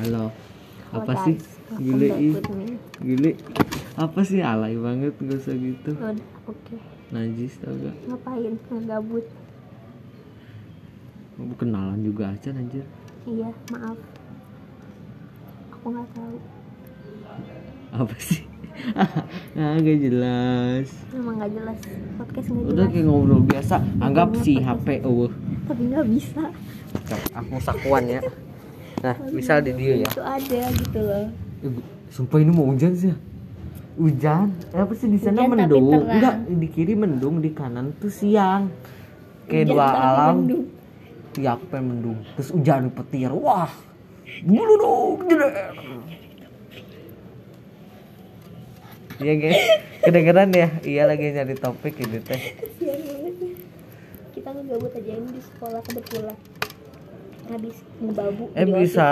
Halo. Halo, Apa sih? Gile me. Gile. Apa sih alay banget gak usah gitu. Udah, Oke, Najis tau gak? ngapain? Ngegabut. Mau kenalan juga aja anjir. Iya, maaf. Aku nggak tahu. Apa sih? ah gak jelas. Emang nggak jelas. Podcast nggak Udah jelas. kayak ngobrol biasa. Anggap si HP oh. Tapi nggak bisa. Aku sakuan ya. Nah, misal di dia ya. Itu ada gitu loh. Eh, Sumpah ini mau hujan sih ya. Hujan? Eh, apa sih di sana Hujan mendung? Enggak, di kiri mendung, di kanan tuh siang. Kayak Hujan dua alam. mendung. Tiap mendung. Terus hujan petir. Wah. Bulu dong. jeder. Iya guys, kedengeran ya? Iya lagi nyari topik ini teh. Kasihan banget. Kita ngegabut aja ini di sekolah kebetulan. Habis ngebabu. Eh bisa.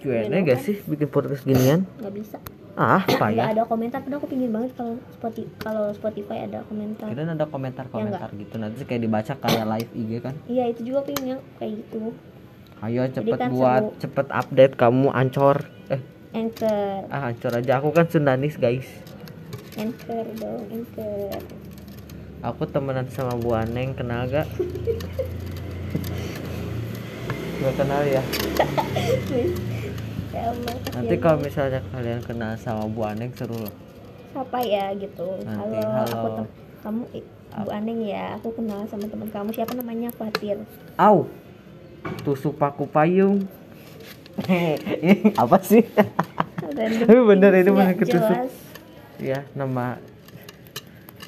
Q&A gak sih bikin podcast ginian? Nggak bisa. Ah, payah. ada komentar. Padahal aku pingin banget kalau Spotify, kalau Spotify ada komentar. Kirain ada komentar-komentar gitu. Nanti kayak dibaca kayak live IG kan. Iya itu juga pengen yang kayak gitu. Ayo cepet kan buat, seru. cepet update kamu ancor. Eh, Anchor, ah ancor aja. Aku kan Sundanis guys. anchor dong, anchor. Aku temenan sama Bu Aneng, kenal gak? Gak kenal ya. ya. Nanti kasihan kalau misalnya kalian kenal sama Bu Aneng seru loh. siapa ya gitu. Nanti, halo, halo. aku tem- kamu Bu Aneng ya. Aku kenal sama teman kamu siapa namanya Fatir. Au, tusuk paku payung. Apa sih? Tapi bener, ini bener nggak ketusuk. ya nama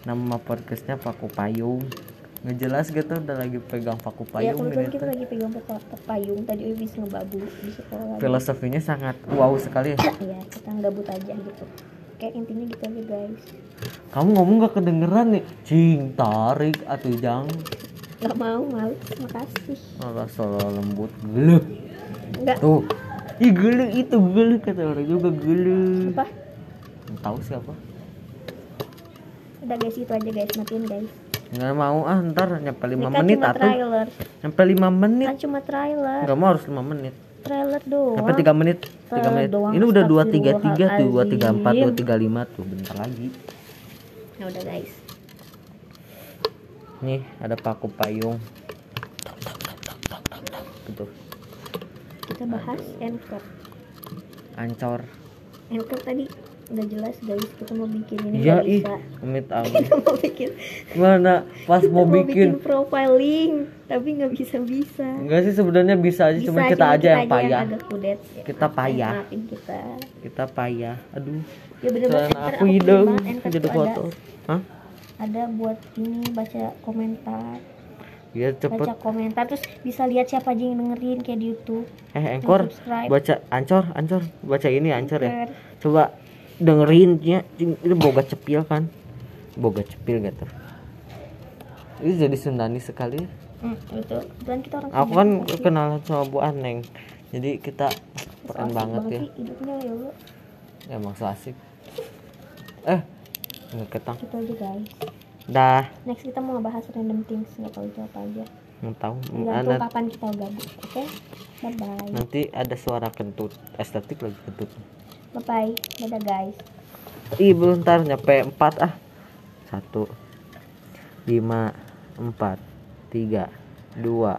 nama podcastnya paku payung. Nggak jelas gitu udah lagi pegang paku Ya payung kebetulan ini kita lagi pegang pe- pe- payung tadi habis ngebabu di sekolah. Filosofinya sangat wow sekali ya. Iya kita gabut aja gitu. Kayak intinya gitu aja guys. Kamu ngomong gak kedengeran nih Cing tarik atau jang Gak mau males, makasih. Malah solo lembut Gelu Enggak Tuh Ih gelu itu gelu Kata orang juga gelu apa? Tahu siapa Udah guys itu aja guys matiin guys. Nggak mau ah ntar nyampe 5 Ini kan menit atau trailer. Nyampe 5 menit Kan cuma trailer. Nggak mau harus 5 menit Trailer doang. Sampai 3 menit 3 Trailer menit doang, Ini udah 233 tuh astagfirullahaladzim. 234 235 tuh Bentar lagi Ya udah guys. Nih ada paku payung Gitu Kita bahas anchor. Ancor Anchor tadi udah jelas guys kita mau bikin ini nggak ih bisa. Amit amit Kita mau bikin Mana pas kita mau bikin profiling tapi nggak bisa bisa. Enggak sih sebenarnya bisa aja Bisa, cuma kita aja yang payah. agak kudet. Ya, Kita payah. Kita. Kita payah. Aduh. Ya Karena Anchor aku hidung jadi foto. Hah? ada buat ini baca komentar, Ya cepet. baca komentar terus bisa lihat siapa aja yang dengerin kayak di YouTube. Eh, Anchor subscribe. baca ancor, ancor. Baca ini ancor ya. Coba dengerin ya. Ini boga cepil kan. Boga cepil gitu. Ini jadi Sundani sekali. Hmm, itu. Dan kita orang Aku kan kenalan sama Bu Aneng. Jadi kita keren asik banget ya. hidupnya ya Allah. Ya emang so asik. Eh, nggak ketang. Gitu aja guys. Dah, Next kita mau ngebahas random things nggak tahu itu apa aja. mau tahu. Tergantung Ana- kapan kita gabut. Oke? Bye bye. nanti ada suara kentut estetik lagi kentut Bye bye. Dadah guys. ih belum ntar nyampe empat ah satu lima empat tiga dua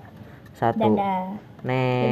satu Dadah. nek